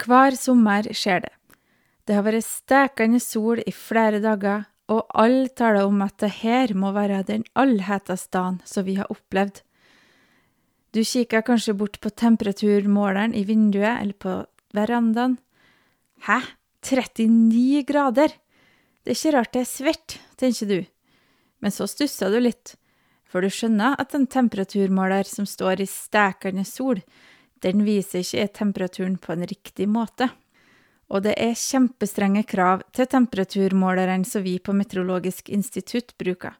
Hver sommer skjer det. Det har vært stekende sol i flere dager, og alle taler om at det her må være den aller heteste dagen som vi har opplevd. Du kikker kanskje bort på temperaturmåleren i vinduet eller på verandaen. Hæ, 39 grader? Det er ikke rart det er svett, tenker du. Men så stusser du litt, for du skjønner at en temperaturmåler som står i stekende sol, den viser ikke temperaturen på en riktig måte. Og det er kjempestrenge krav til temperaturmålerne som vi på Meteorologisk institutt bruker.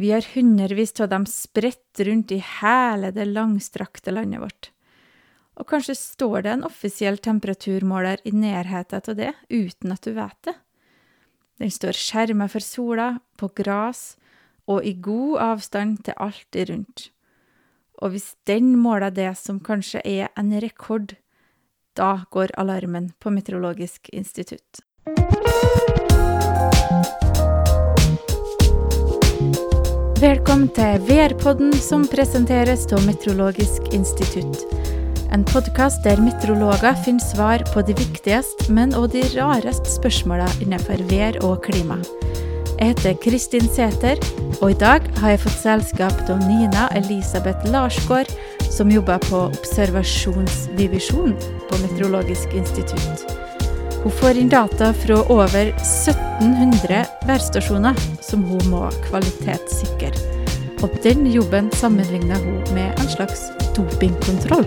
Vi har hundrevis av dem spredt rundt i hele det langstrakte landet vårt. Og kanskje står det en offisiell temperaturmåler i nærheten av det, uten at du vet det. Den står skjermet for sola, på gras og i god avstand til alt rundt. Og hvis den måler det som kanskje er en rekord, da går alarmen på Meteorologisk institutt. Velkommen til VR-podden som presenteres av Meteorologisk institutt. En podkast der meteorologer finner svar på de viktigste, men også de rareste spørsmåla innenfor vær og klima. Jeg heter Kristin Sæther, og i dag har jeg fått selskap av Nina Elisabeth Larsgaard, som jobber på observasjonsdivisjon på Meteorologisk institutt. Hun får inn data fra over 1700 værstasjoner som hun må kvalitetssikre. Og den jobben sammenligner hun med en slags dopingkontroll.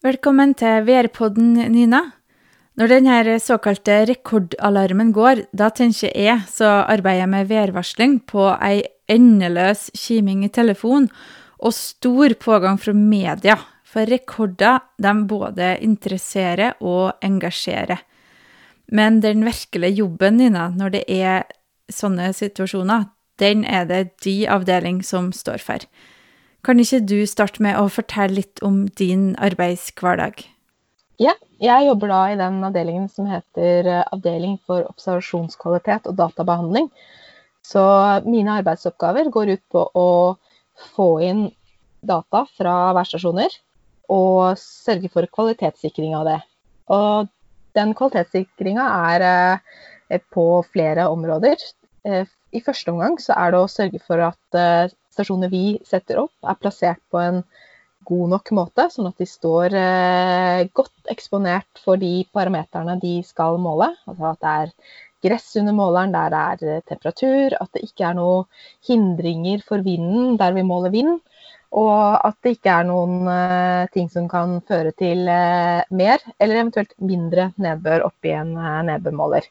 Velkommen til VR-podden, Nina. Når denne såkalte rekordalarmen går, da tenker jeg så arbeider jeg med værvarsling på ei endeløs kiming i telefon og stor pågang fra media, for rekorder de både interesserer og engasjerer. Men den virkelige jobben, Nina, når det er sånne situasjoner, den er det de avdeling som står for. Kan ikke du starte med å fortelle litt om din arbeidshverdag? Ja, jeg jobber da i den avdelingen som heter eh, Avdeling for observasjonskvalitet og databehandling. Så mine arbeidsoppgaver går ut på å få inn data fra værstasjoner og sørge for kvalitetssikring av det. Og den kvalitetssikringa er eh, på flere områder. Eh, I første omgang så er det å sørge for at eh, stasjoner vi setter opp, er plassert på en god nok måte, sånn at de står godt eksponert for de parameterne de skal måle. Altså at det er gress under måleren der det er temperatur, at det ikke er noen hindringer for vinden der vi måler vind, og at det ikke er noen uh, ting som kan føre til uh, mer eller eventuelt mindre nedbør oppi en uh, nedbørmåler.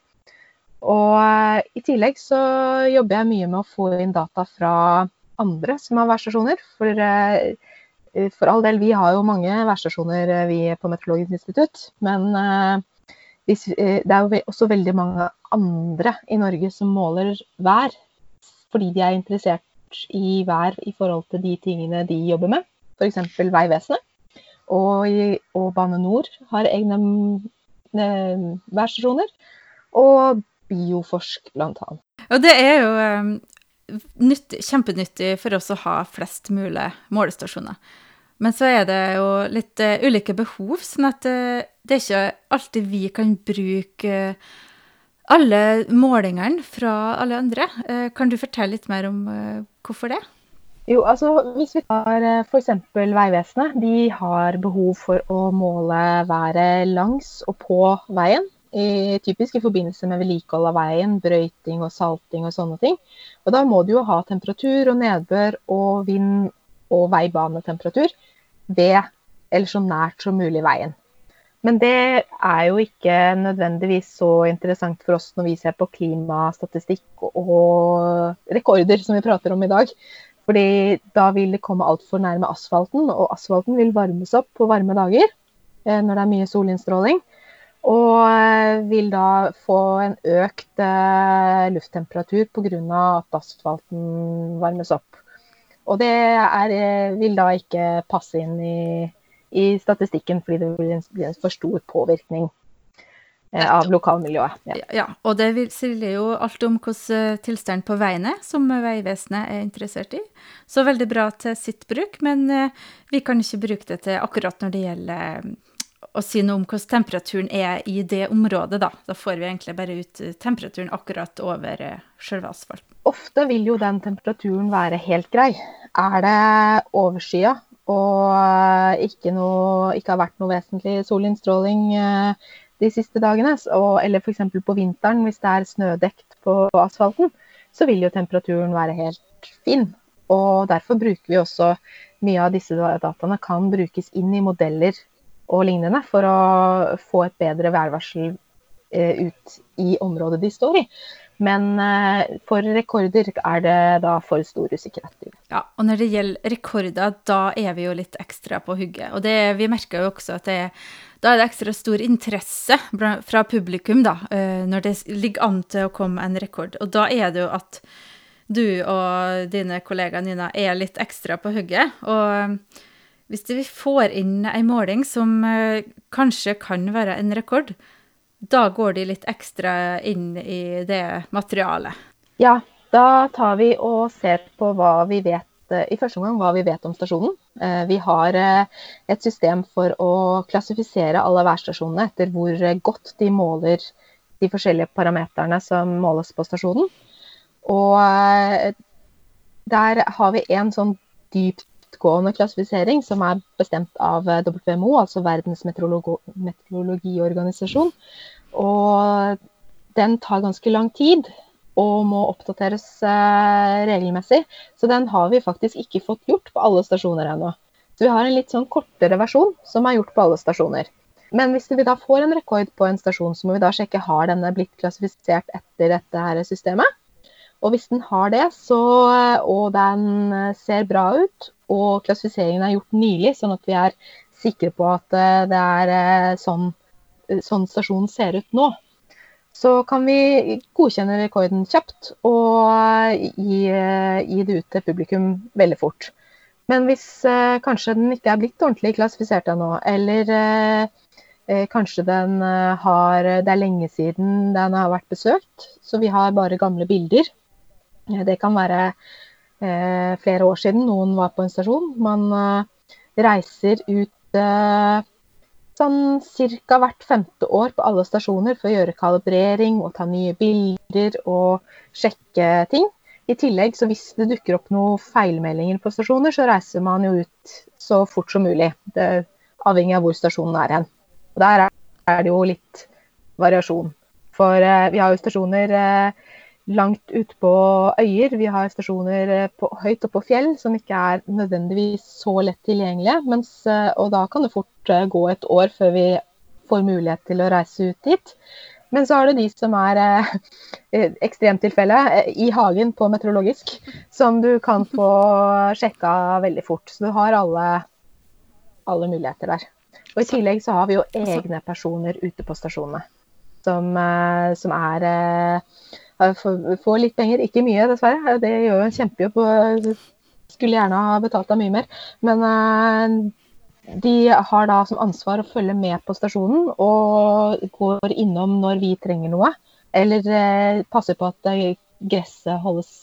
Og i tillegg så jobber jeg mye med å få inn data fra andre som har værstasjoner. For, for all del, vi har jo mange værstasjoner vi på Meteorologisk institutt. Men hvis, det er jo også veldig mange andre i Norge som måler vær fordi de er interessert i vær i forhold til de tingene de jobber med, f.eks. Vegvesenet. Og, og, Bane Nor har egne værstasjoner. Og Bioforsk, blant annet. Og det er jo nyttig, kjempenyttig for oss å ha flest mulig målestasjoner. Men så er det jo litt uh, ulike behov, sånn at uh, det er ikke alltid vi kan bruke uh, alle målingene fra alle andre. Kan du fortelle litt mer om hvorfor det? Jo, altså Hvis vi tar f.eks. Vegvesenet. De har behov for å måle været langs og på veien. I, typisk i forbindelse med vedlikehold av veien, brøyting og salting og sånne ting. Og Da må du jo ha temperatur og nedbør og vind og veibanetemperatur ved eller så nært som mulig veien. Men det er jo ikke nødvendigvis så interessant for oss når vi ser på klimastatistikk og rekorder, som vi prater om i dag. Fordi da vil det komme altfor nærme asfalten, og asfalten vil varmes opp på varme dager eh, når det er mye solinnstråling. Og eh, vil da få en økt eh, lufttemperatur pga. at asfalten varmes opp. Og det er, vil da ikke passe inn i i statistikken fordi det blir en, blir en for stor påvirkning. eh, av lokalmiljøet. Ja. ja. og det sier jo alt om hvordan tilstanden på veien er, som Vegvesenet er interessert i. Så veldig bra til sitt bruk, men vi kan ikke bruke det til akkurat når det gjelder å si noe om hvordan temperaturen er i det området, da. Da får vi egentlig bare ut temperaturen akkurat over sjølve asfalten. Ofte vil jo den temperaturen være helt grei. Er det overskya og ikke, noe, ikke har vært noe vesentlig solinnstråling eh, de siste dagene, eller f.eks. på vinteren hvis det er snødekt på asfalten, så vil jo temperaturen være helt fin. Og derfor bruker vi også mye av disse dataene kan brukes inn i modeller og lignende for å få et bedre værvarsel eh, ut i området de står i. Men eh, for rekorder er det da for stor usikkerhet. Ja, og når det gjelder rekorder, da er vi jo litt ekstra på hugget. Og det, vi merker jo også at det, da er det ekstra stor interesse fra publikum, da, eh, når det ligger an til å komme en rekord. Og da er det jo at du og dine kollegaer Nina er litt ekstra på hugget. Og hvis vi får inn ei måling som eh, kanskje kan være en rekord, da går de litt ekstra inn i det materialet. Ja, da tar vi og ser på hva vi vet eh, i første omgang hva vi vet om stasjonen. Eh, vi har et system for å klassifisere alle værstasjonene etter hvor godt de måler de forskjellige parameterne som måles på stasjonen. Og der har vi en sånn dyptgående klassifisering som er bestemt av WMO, altså Verdens meteorologiorganisasjon. Og den tar ganske lang tid og må oppdateres eh, regelmessig. Så den har vi faktisk ikke fått gjort på alle stasjoner ennå. Så vi har en litt sånn kortere versjon som er gjort på alle stasjoner. Men hvis vi da får en rekord på en stasjon, så må vi da sjekke har denne blitt klassifisert etter dette her systemet. Og hvis den har det, så, og den ser bra ut, og klassifiseringen er gjort nylig, sånn at vi er sikre på at eh, det er eh, sånn sånn stasjonen ser ut nå, så kan vi godkjenne rekorden kjapt og gi, gi det ut til publikum veldig fort. Men hvis eh, kanskje den ikke er blitt ordentlig klassifisert ennå, eller eh, eh kanskje den eh, har Det er lenge siden den har vært besøkt, så vi har bare gamle bilder. Eh, det kan være eh, flere år siden noen var på en stasjon. Man reiser ut sånn ca. hvert femte år på alle stasjoner for å gjøre kalibrering og ta nye bilder og sjekke ting. I tillegg, så hvis det dukker opp noen feilmeldinger på stasjoner, så reiser man jo ut så fort som mulig. Det avhengig av hvor stasjonen er hen. Og Der er det jo litt variasjon. For eh, vi har jo stasjoner eh, langt ute på øyer. Vi har stasjoner eh, på, høyt oppe på fjell som ikke er nødvendigvis så lett tilgjengelige. Mens, eh, og da kan det fort eh, gå et år før vi får mulighet til å reise ut dit. Men så er det de som er eh, ekstremtilfelle i hagen på meteorologisk, som du kan få sjekka veldig fort. Så du har alle, alle muligheter der. Og I tillegg så har vi jo egne personer ute på stasjonene som, som er får litt penger. Ikke mye, dessverre. Det gjør jo en kjempejobb. Skulle gjerne ha betalt deg mye mer. Men uh, de har da som ansvar å følge med på stasjonen og går innom når vi trenger noe. Eller uh, passer på at gresset holdes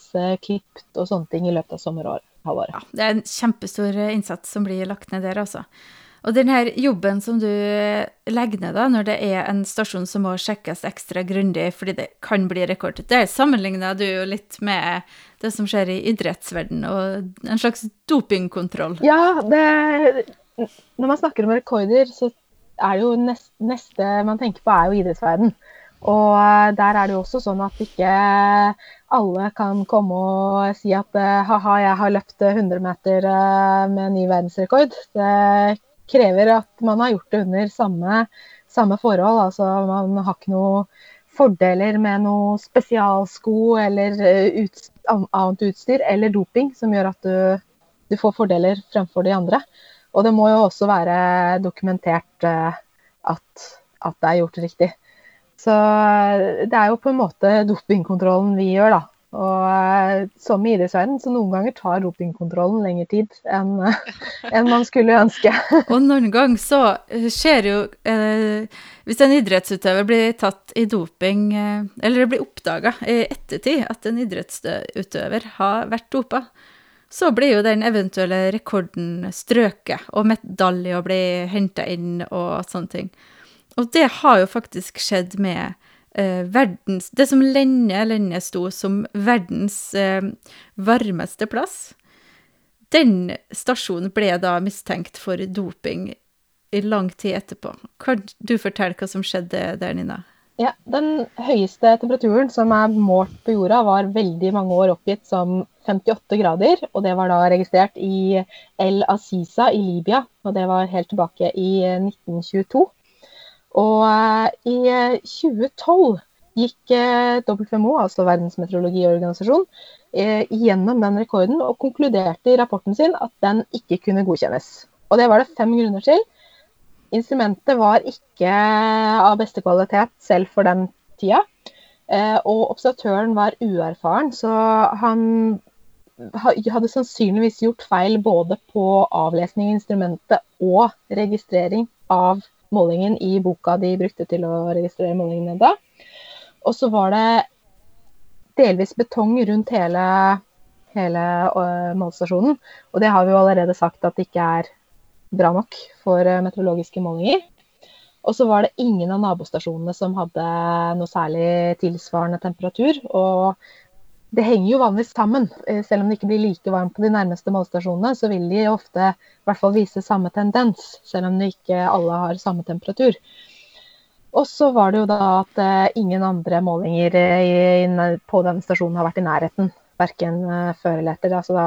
klipt og sånne ting i løpet av sommerhalvåret. Ja, det er en kjempestor innsats som blir lagt ned der, altså. Og denne jobben som du legger ned da, når det er en stasjon som må sjekkes ekstra grundig fordi det kan bli rekord, det sammenligner du jo litt med det som skjer i idrettsverdenen og en slags dopingkontroll. Ja, det, når man snakker om rekorder, så er det jo neste, neste man tenker på, er jo idrettsverden. Og eh, der er det jo også sånn at ikke alle kan komme og si at eh, ha-ha, jeg har løpt 100 meter eh, med ny verdensrekord. Det krever at man har gjort det under samme, samme forhold. Altså man har ikke noe fordeler med noe spesialsko eller eh, ut, annet utstyr eller doping som gjør at du, du, får fordeler fremfor de andre. Og det må jo også være dokumentert uh, at, at, det er gjort riktig. Så eh, det er jo på en måte dopingkontrollen vi gjør, da. Og eh, som i idrettsverdenen, så noen ganger tar dopingkontrollen lengre tid enn enn man skulle ønske. Og noen ganger så skjer jo eh, Hvis en idrettsutøver blir tatt i doping, eh, eller det blir oppdaga i ettertid at en idrettsutøver har vært dopa, så blir jo den eventuelle rekorden strøket, og medaljer blir henta inn og sånne ting. Og det har jo faktisk skjedd med eh, verdens Det som lenge, lenge sto som verdens eh, varmeste plass, den stasjonen ble da mistenkt for doping i lang tid etterpå. Kan du fortelle hva som skjedde der, Nina? Ja, Den høyeste temperaturen som er målt på jorda, var veldig mange år oppgitt som 58 grader. Og det var da registrert i El Aziza i Libya, og det var helt tilbake i 1922. Og eh, i 2012 gikk eh, WMO, altså Verdens meteorologiorganisasjon, eh, gjennom den rekorden og konkluderte i rapporten sin at den ikke kunne godkjennes. Og det var det fem grunner til. Instrumentet var ikke av beste kvalitet selv for den tida. Og observatøren var uerfaren, så han hadde sannsynligvis gjort feil både på avlesning av instrumentet og registrering av målingen i boka de brukte til å registrere målingene da. Og så var det delvis betong rundt hele, hele målstasjonen. Og det har vi jo allerede sagt at det ikke er bra nok for meteorologiske målinger. Og så var det ingen av nabostasjonene som hadde noe særlig tilsvarende temperatur. Og det henger jo vanligvis sammen. Eh, selv om det ikke blir like varmt på de nærmeste målstasjonene, så vil de ofte i hvert fall vise samme tendens, selv om de ikke alle har samme temperatur. Og så var det jo da at uh, ingen andre målinger på denne stasjonen har vært i nærheten. Verken før eller etter. Altså da,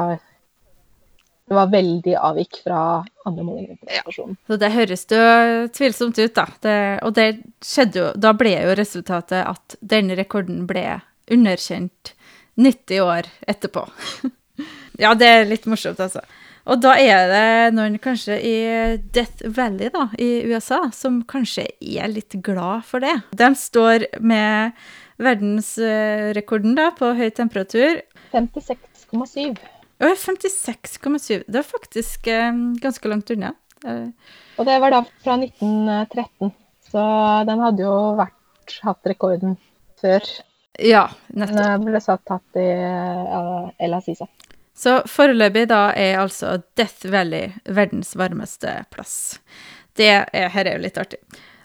det var veldig avvik fra andre målinger på stasjonen. Så det høres jo tvilsomt ut, da. Det, og det skjedde jo Da ble jo resultatet at denne rekorden ble underkjent 90 år etterpå. ja, det er litt morsomt, altså. Og da er det noen kanskje i Death Valley da, i USA som kanskje er litt glad for det. De står med verdensrekorden da, på høy temperatur. 56,7. Å, 56,7. Det er faktisk eh, ganske langt unna. Eh. Og det var da fra 1913, så den hadde jo vært, hatt rekorden før. Ja, nettopp. Hun ble satt tatt i uh, El Aziza. Så foreløpig da er altså Death Valley verdens varmeste plass. Det er, her er jo litt artig.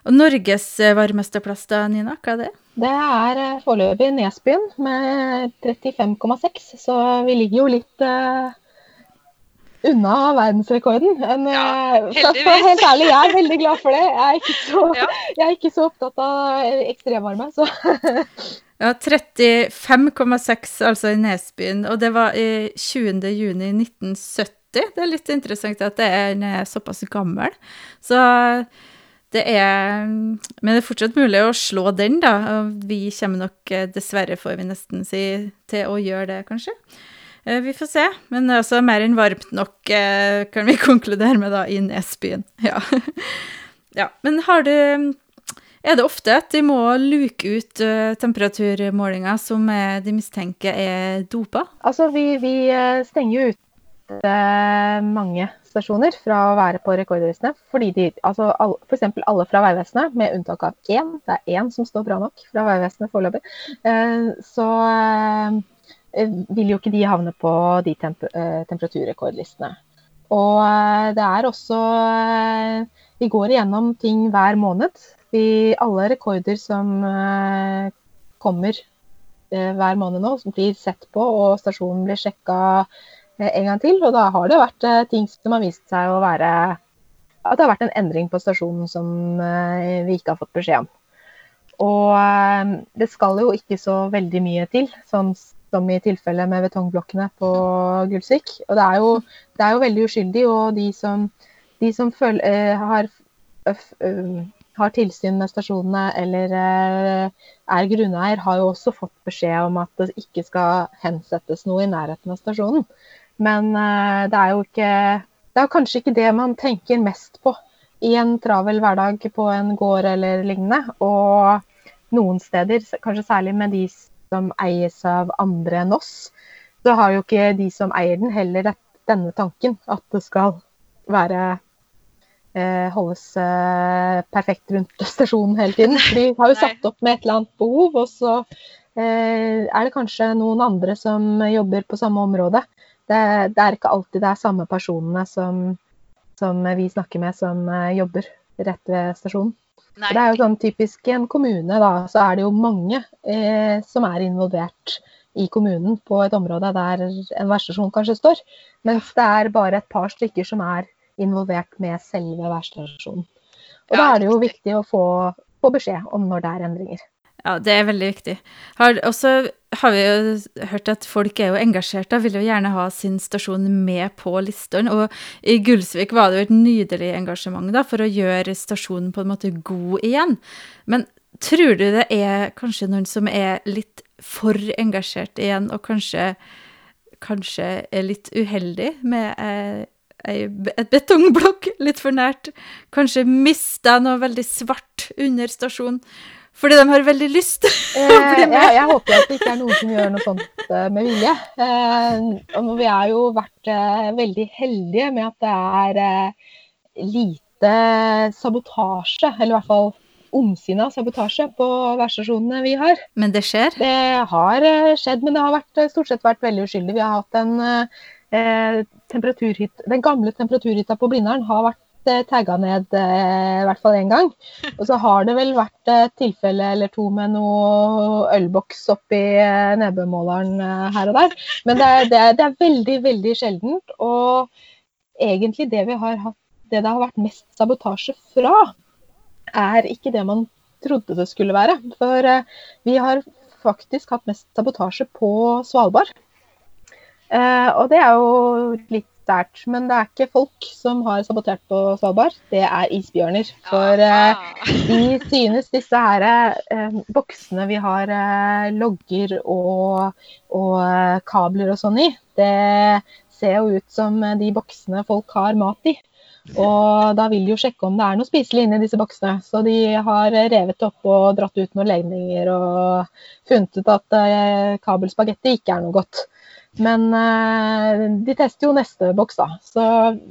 Og Norges varmeste plass da, Nina? Hva er det? Det er uh, foreløpig Nesbyen med 35,6, så vi ligger jo litt uh, unna verdensrekorden. Men ja, heldigvis. helt ærlig, jeg er veldig glad for det. Jeg er ikke så, ja. jeg er ikke så opptatt av ekstremvarme, så Ja, 35,6 altså i Nesbyen, og det var i 20. juni 1970. Det er litt interessant at det er, såpass gammel. Så det er Men det er fortsatt mulig å slå den, da. Vi kommer nok, eh, dessverre får vi nesten si, til å gjøre det, kanskje. Eh, vi får se. Men det er også mer enn varmt nok, eh, kan vi konkludere med, da, i Nesbyen. Ja. ja. Men har du er det ofte at de må luke ut uh, temperaturmålinger som de mistenker er dopa? Altså, vi, vi eh, stenger jo ut uh, mange stasjoner fra å være på rekordlistene. Fordi de, altså F.eks. alle fra Vegvesenet, med unntak av én. Det er én som står bra nok fra Vegvesenet foreløpig. Uh, så vil jo ikke de havne på de temp temperaturrekordlistene. Og det er også Vi går igjennom ting hver måned vi, alle rekorder som uh, kommer uh, hver måned nå, som blir sett på, og stasjonen blir sjekka uh, en gang til. Og da har det vært ting som har vist seg å være At det har vært en endring på stasjonen som vi ikke har fått beskjed om. Og det skal jo ikke så veldig mye til, sånn som i tilfellet med betongblokkene på Gullsvik. Og det er jo, det er jo veldig uskyldig, og de som, de som følger, har har tilsyn med stasjonene eller eh, er grunneier, har jo også fått beskjed om at det ikke skal hensettes noe i nærheten av stasjonen. Men eh, det er jo ikke Det er kanskje ikke det man tenker mest på i en travel hverdag på en gård eller lignende. Og noen steder, kanskje særlig med de som eies av andre enn oss, så har jo ikke de som eier den, heller denne tanken at det skal være holdes eh, perfekt rundt stasjonen hele tiden. For de har jo satt opp med et eller annet behov, og så eh, er det kanskje noen andre som jobber på samme område. Det, det er ikke alltid det er samme personene som, som vi snakker med, som eh, jobber rett ved stasjonen. Det er jo sånn typisk i en kommune, da, så er det jo mange eh, som er involvert i kommunen på et område der en værstasjon kanskje står. Mens det er bare et par stykker som er involvert med selve værstasjonen. Og ja, da er det jo viktig å få, få, beskjed om når det er endringer. Ja, det er veldig viktig. Og så har vi jo hørt at folk er jo engasjert og vil jo gjerne ha sin stasjon med på listene. Og i Gullsvik var det jo et nydelig engasjement da, for å gjøre stasjonen på en måte god igjen. Men tror du det er kanskje noen som er litt for engasjert igjen, og kanskje, kanskje er litt uheldig med eh, et betongblokk litt for nært. Kanskje mista noe veldig svart under stasjonen. Fordi de har veldig lyst til å bli med. Jeg, jeg håper at det ikke er noen som gjør noe sånt eh, med vilje. Eh, vi har jo vært eh, veldig heldige med at det er lite sabotasje, eller i hvert fall omsinnet sabotasje på værstasjonene vi har. Men det skjer? Det har skjedd, men det har vært, stort sett vært veldig uskyldig. Vi har hatt en eh, Den gamle temperaturhytta på Blindern har vært eh, tagga ned eh, i hvert fall én gang. Og så har det vel vært et tilfelle eller to med noe ølboks oppi eh, nedbørmåleren eh, her og der. Men det er, det, er, det er, veldig, veldig sjeldent. Og egentlig det vi har hatt det det har vært mest sabotasje fra, er ikke det man trodde det skulle være. For eh, vi har faktisk hatt mest sabotasje på Svalbard. Eh, og det er jo litt sterkt. Men det er ikke folk som har sabotert på Svalbard, det er isbjørner. For eh, de synes disse her eh, boksene vi har eh, logger og, og eh, kabler og sånn i, det ser jo ut som de boksene folk har mat i. Og da vil de jo sjekke om det er noe spiselig inni disse boksene. Så de har revet opp og dratt ut noen legninger og funnet ut at eh, kabelspagetti ikke er noe godt. Men uh, de tester jo neste boks, da. Så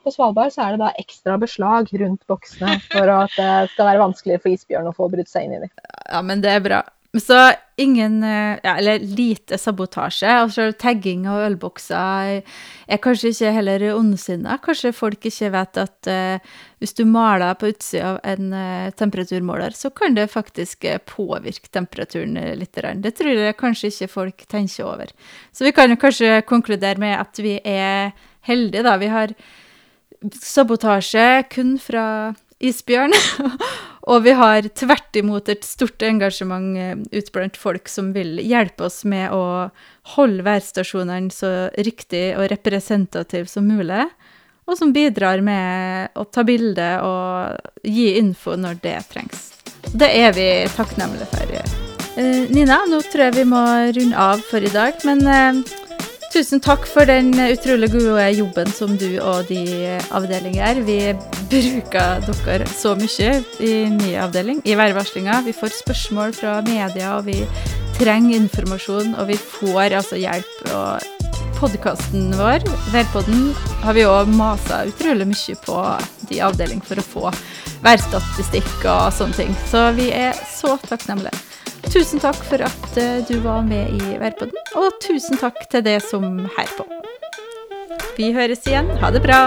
på Svalbard så er det da ekstra beslag rundt boksene for at det skal være vanskeligere for isbjørn å få brutt seg inn i dem. Ja, men det er bra. Så ingen eh, ja, Eller lite sabotasje. Altså tagging og ølbokser er kanskje ikke heller ondsinna. Kanskje folk ikke vet at uh, hvis du maler på utsida av en uh, temperaturmåler, så kan det faktisk påvirke temperaturen litt. Det tror jeg kanskje ikke folk tenker over. Så vi kan kanskje konkludere med at vi er heldige, da. Vi har sabotasje kun fra isbjørn. og vi har tvert imot et stort engasjement eh, ute blant folk som vil hjelpe oss med å holde værstasjonene så riktig og representativ som mulig. Og som bidrar med å ta bilde og gi info når det trengs. Det er vi takknemlige for. Eh, Nina, nå tror jeg vi må runde av for i dag. Men eh, Tusen takk for den utrolig gode jobben som du og de avdelinger gjør. Vi bruker dere så mye i ny avdeling, i værvarslinga. Vi får spørsmål fra media, og vi trenger informasjon, og vi får altså hjelp. Og podkasten vår, Værpodden, har vi òg masa utrolig mye på de avdeling for å få værstatistikk og sånne ting. Så vi er så takknemlige. Tusen takk for at eh, du var med i Værpodden, og tusen takk til det som heier på. Vi høres igjen. Ha det bra.